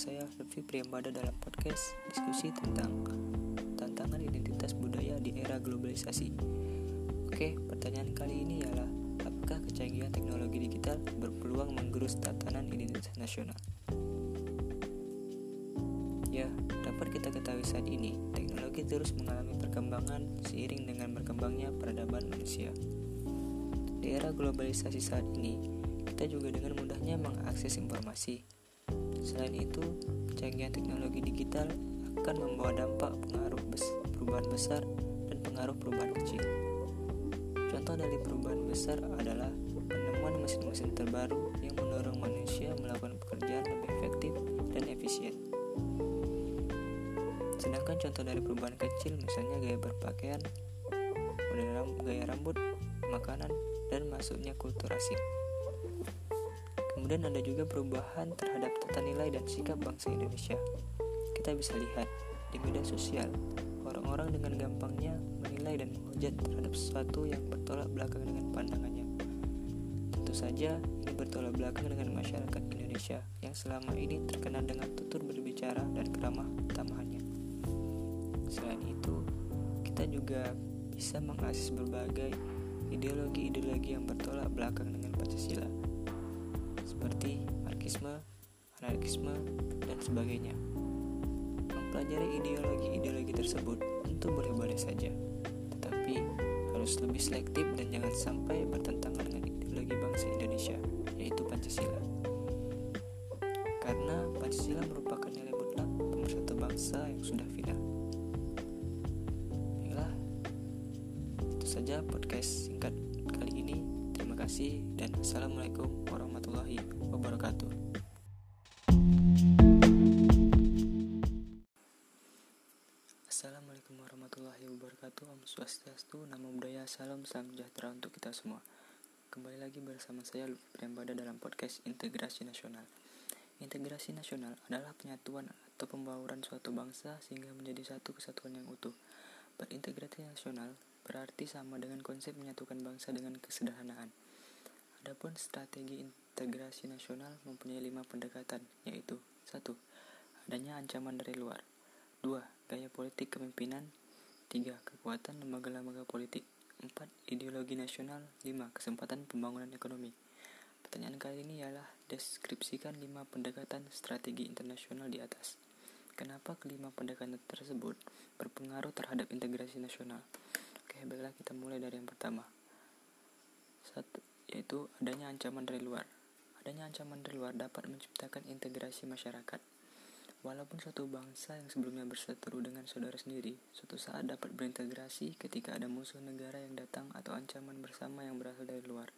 saya Lutfi Priyambada dalam podcast diskusi tentang tantangan identitas budaya di era globalisasi. Oke, pertanyaan kali ini ialah apakah kecanggihan teknologi digital berpeluang menggerus tatanan identitas nasional? Ya, dapat kita ketahui saat ini, teknologi terus mengalami perkembangan seiring dengan berkembangnya peradaban manusia. Di era globalisasi saat ini, kita juga dengan mudahnya mengakses informasi, Selain itu, kecanggihan teknologi digital akan membawa dampak pengaruh bes perubahan besar dan pengaruh perubahan kecil. Contoh dari perubahan besar adalah penemuan mesin-mesin terbaru yang mendorong manusia melakukan pekerjaan lebih efektif dan efisien. Sedangkan contoh dari perubahan kecil misalnya gaya berpakaian, gaya rambut, makanan, dan masuknya kultur asing. Kemudian ada juga perubahan terhadap tata nilai dan sikap bangsa Indonesia. Kita bisa lihat di media sosial, orang-orang dengan gampangnya menilai dan menghujat terhadap sesuatu yang bertolak belakang dengan pandangannya. Tentu saja ini bertolak belakang dengan masyarakat Indonesia yang selama ini terkenal dengan tutur berbicara dan keramah tamahannya. Selain itu, kita juga bisa mengakses berbagai ideologi-ideologi yang bertolak belakang dengan Pancasila seperti marxisme, anarkisme, dan sebagainya. Mempelajari ideologi-ideologi tersebut tentu boleh-boleh saja, tetapi harus lebih selektif dan jangan sampai bertentangan dengan ideologi bangsa Indonesia, yaitu Pancasila. Karena Pancasila merupakan nilai mutlak pemersatu bangsa yang sudah final. Inilah itu saja podcast singkat kasih dan Assalamualaikum warahmatullahi wabarakatuh. Assalamualaikum warahmatullahi wabarakatuh. Om Swastiastu, Namo Buddhaya, Salam, Salam Sejahtera untuk kita semua. Kembali lagi bersama saya Lutfi Priyambada dalam podcast Integrasi Nasional. Integrasi nasional adalah penyatuan atau pembauran suatu bangsa sehingga menjadi satu kesatuan yang utuh. Berintegrasi nasional berarti sama dengan konsep menyatukan bangsa dengan kesederhanaan Adapun strategi integrasi nasional mempunyai lima pendekatan, yaitu satu, Adanya ancaman dari luar 2. Gaya politik kepemimpinan 3. Kekuatan lembaga-lembaga politik 4. Ideologi nasional 5. Kesempatan pembangunan ekonomi Pertanyaan kali ini ialah deskripsikan 5 pendekatan strategi internasional di atas. Kenapa kelima pendekatan tersebut berpengaruh terhadap integrasi nasional? Oke, baiklah kita mulai dari yang pertama. Satu, yaitu adanya ancaman dari luar. Adanya ancaman dari luar dapat menciptakan integrasi masyarakat. Walaupun suatu bangsa yang sebelumnya berseteru dengan saudara sendiri, suatu saat dapat berintegrasi ketika ada musuh negara yang datang atau ancaman bersama yang berasal dari luar.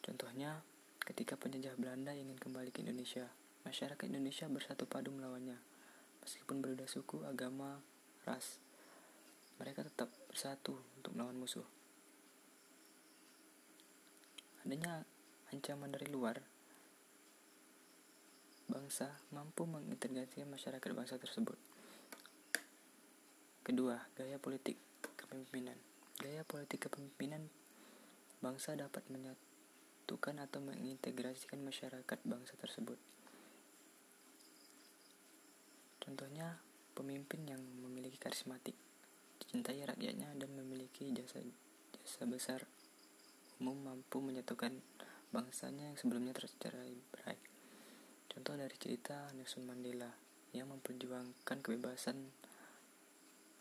Contohnya, ketika penjajah Belanda ingin kembali ke Indonesia, masyarakat Indonesia bersatu padu melawannya. Meskipun berbeda suku, agama, ras, mereka tetap bersatu untuk melawan musuh adanya ancaman dari luar, bangsa mampu mengintegrasi masyarakat bangsa tersebut. Kedua, gaya politik kepemimpinan. Gaya politik kepemimpinan bangsa dapat menyatukan atau mengintegrasikan masyarakat bangsa tersebut. Contohnya, pemimpin yang memiliki karismatik, dicintai rakyatnya dan memiliki jasa jasa besar mampu menyatukan bangsanya yang sebelumnya tercerai berai. Contoh dari cerita Nelson Mandela yang memperjuangkan kebebasan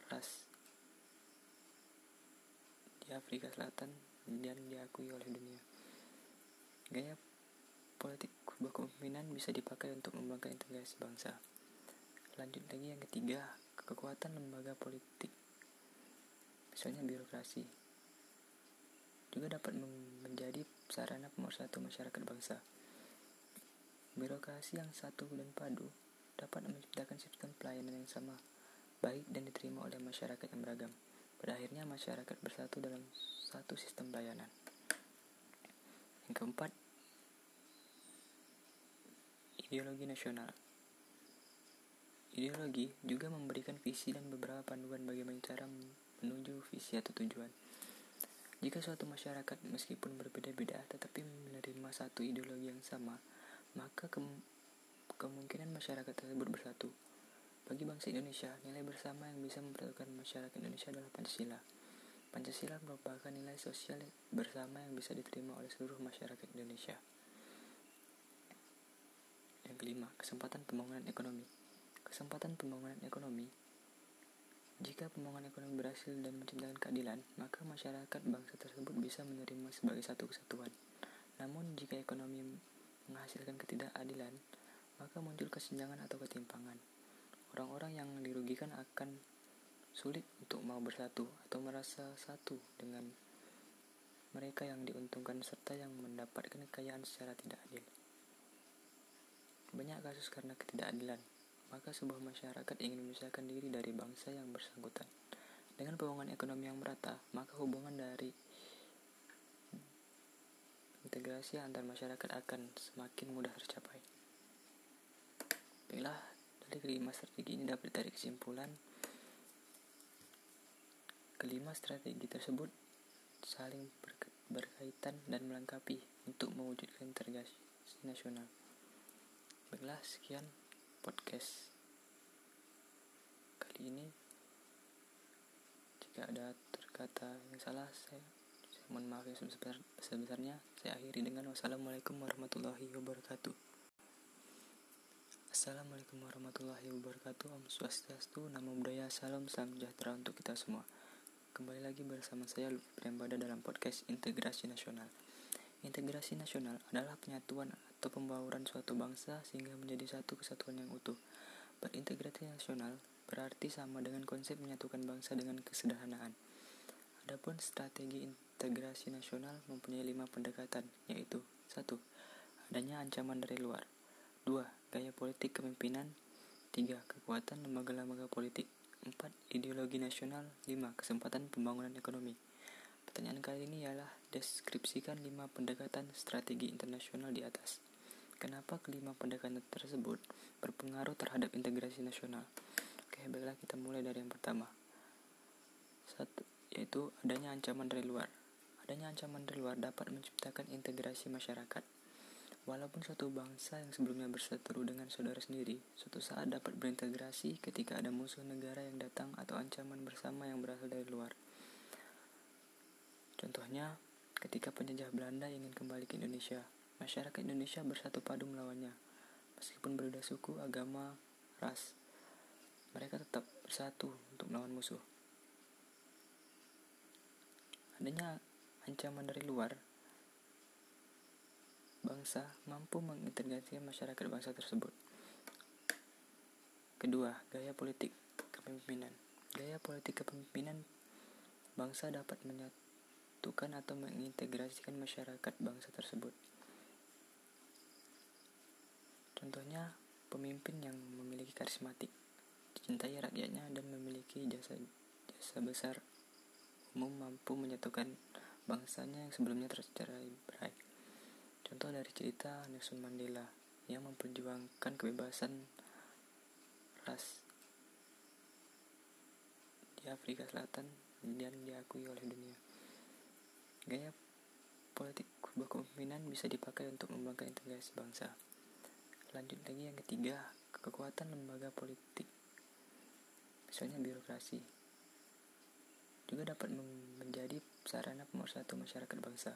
ras di Afrika Selatan dan diakui oleh dunia. Gaya politik sebuah kepemimpinan bisa dipakai untuk membangun integrasi bangsa. Lanjut lagi yang ketiga, kekuatan lembaga politik. Misalnya birokrasi juga dapat menjadi sarana pemersatu masyarakat bangsa. Birokrasi yang satu dan padu dapat menciptakan sistem pelayanan yang sama, baik dan diterima oleh masyarakat yang beragam. Pada akhirnya masyarakat bersatu dalam satu sistem pelayanan. Yang keempat, ideologi nasional. Ideologi juga memberikan visi dan beberapa panduan bagaimana cara menuju visi atau tujuan. Jika suatu masyarakat meskipun berbeda-beda tetapi menerima satu ideologi yang sama, maka ke kemungkinan masyarakat tersebut bersatu. Bagi bangsa Indonesia, nilai bersama yang bisa mempersatukan masyarakat Indonesia adalah Pancasila. Pancasila merupakan nilai sosial bersama yang bisa diterima oleh seluruh masyarakat Indonesia. Yang kelima, kesempatan pembangunan ekonomi. Kesempatan pembangunan ekonomi jika pembangunan ekonomi berhasil dan menciptakan keadilan, maka masyarakat bangsa tersebut bisa menerima sebagai satu kesatuan. Namun, jika ekonomi menghasilkan ketidakadilan, maka muncul kesenjangan atau ketimpangan. Orang-orang yang dirugikan akan sulit untuk mau bersatu atau merasa satu dengan mereka yang diuntungkan serta yang mendapatkan kekayaan secara tidak adil. Banyak kasus karena ketidakadilan, maka sebuah masyarakat ingin memisahkan diri dari bangsa yang bersangkutan. Dengan pembangunan ekonomi yang merata, maka hubungan dari integrasi antar masyarakat akan semakin mudah tercapai. Baiklah, dari kelima strategi ini dapat ditarik kesimpulan kelima strategi tersebut saling berkaitan dan melengkapi untuk mewujudkan integrasi nasional. Baiklah, sekian podcast. Kali ini jika ada terkata yang salah saya, saya mohon maaf yang sebesar, sebesarnya. Saya akhiri dengan wassalamualaikum warahmatullahi wabarakatuh. Assalamualaikum warahmatullahi wabarakatuh. Om Swastiastu, Namo Buddhaya, Salam, Salam sejahtera untuk kita semua. Kembali lagi bersama saya Lutfi Priambada dalam podcast Integrasi Nasional. Integrasi nasional adalah penyatuan atau pembauran suatu bangsa sehingga menjadi satu kesatuan yang utuh. Berintegrasi nasional berarti sama dengan konsep menyatukan bangsa dengan kesederhanaan. Adapun strategi integrasi nasional mempunyai lima pendekatan, yaitu satu, Adanya ancaman dari luar. dua, Gaya politik kepemimpinan. tiga, Kekuatan lembaga-lembaga politik. empat, Ideologi nasional. lima, Kesempatan pembangunan ekonomi. Pertanyaan kali ini ialah deskripsikan lima pendekatan strategi internasional di atas. Kenapa kelima pendekatan tersebut berpengaruh terhadap integrasi nasional? Oke, baiklah kita mulai dari yang pertama. Satu, yaitu adanya ancaman dari luar. Adanya ancaman dari luar dapat menciptakan integrasi masyarakat. Walaupun suatu bangsa yang sebelumnya berseteru dengan saudara sendiri, suatu saat dapat berintegrasi ketika ada musuh negara yang datang atau ancaman bersama yang berasal dari luar. Contohnya, ketika penjajah Belanda ingin kembali ke Indonesia, masyarakat Indonesia bersatu padu melawannya. Meskipun berbeda suku, agama, ras, mereka tetap bersatu untuk melawan musuh. Adanya ancaman dari luar, bangsa mampu mengintegrasi masyarakat bangsa tersebut. Kedua, gaya politik kepemimpinan. Gaya politik kepemimpinan bangsa dapat menyatu menyatukan atau mengintegrasikan masyarakat bangsa tersebut. Contohnya, pemimpin yang memiliki karismatik, dicintai rakyatnya dan memiliki jasa jasa besar umum mampu menyatukan bangsanya yang sebelumnya tercerai berai. Contoh dari cerita Nelson Mandela yang memperjuangkan kebebasan ras di Afrika Selatan dan diakui oleh dunia. Gaya politik kepemimpinan bisa dipakai untuk membangun integrasi bangsa. Lanjut lagi yang ketiga, kekuatan lembaga politik. Misalnya birokrasi. Juga dapat menjadi sarana pemersatu masyarakat bangsa.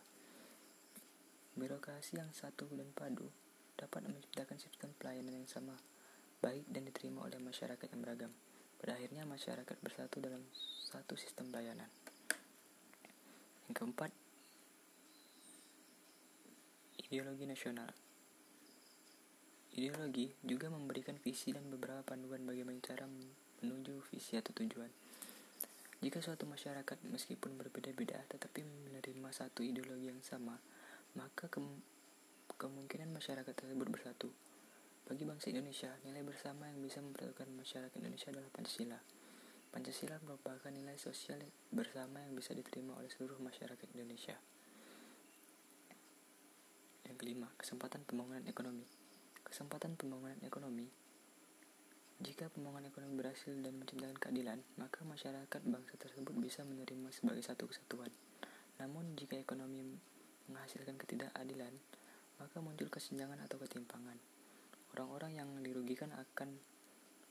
Birokrasi yang satu dan padu dapat menciptakan sistem pelayanan yang sama, baik dan diterima oleh masyarakat yang beragam. Pada akhirnya masyarakat bersatu dalam satu sistem pelayanan. Yang keempat, ideologi nasional. Ideologi juga memberikan visi dan beberapa panduan bagaimana cara menuju visi atau tujuan. Jika suatu masyarakat meskipun berbeda-beda tetapi menerima satu ideologi yang sama, maka ke kemungkinan masyarakat tersebut bersatu. Bagi bangsa Indonesia, nilai bersama yang bisa mempersatukan masyarakat Indonesia adalah Pancasila. Pancasila merupakan nilai sosial bersama yang bisa diterima oleh seluruh masyarakat Indonesia. Yang kelima, kesempatan pembangunan ekonomi. Kesempatan pembangunan ekonomi jika pembangunan ekonomi berhasil dan menciptakan keadilan, maka masyarakat bangsa tersebut bisa menerima sebagai satu kesatuan. Namun, jika ekonomi menghasilkan ketidakadilan, maka muncul kesenjangan atau ketimpangan. orang-orang yang dirugikan akan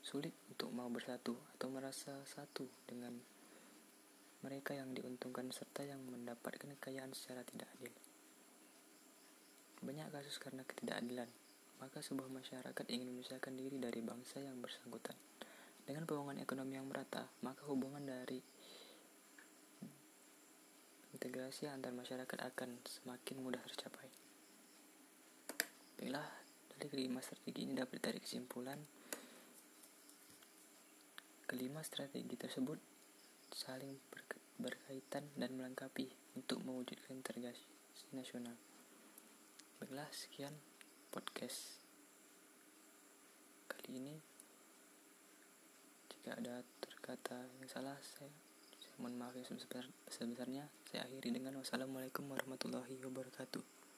sulit untuk mau bersatu atau merasa satu dengan mereka yang diuntungkan serta yang mendapatkan kekayaan secara tidak adil. Banyak kasus karena ketidakadilan, maka sebuah masyarakat ingin memisahkan diri dari bangsa yang bersangkutan. Dengan pembangunan ekonomi yang merata, maka hubungan dari integrasi antar masyarakat akan semakin mudah tercapai. Baiklah, dari kelima strategi ini dapat ditarik kesimpulan kelima strategi tersebut saling berkaitan dan melengkapi untuk mewujudkan integrasi nasional. Baiklah, sekian podcast kali ini. Jika ada terkata yang salah, saya, saya mohon maaf sebesar, sebesarnya. Saya akhiri dengan wassalamualaikum warahmatullahi wabarakatuh.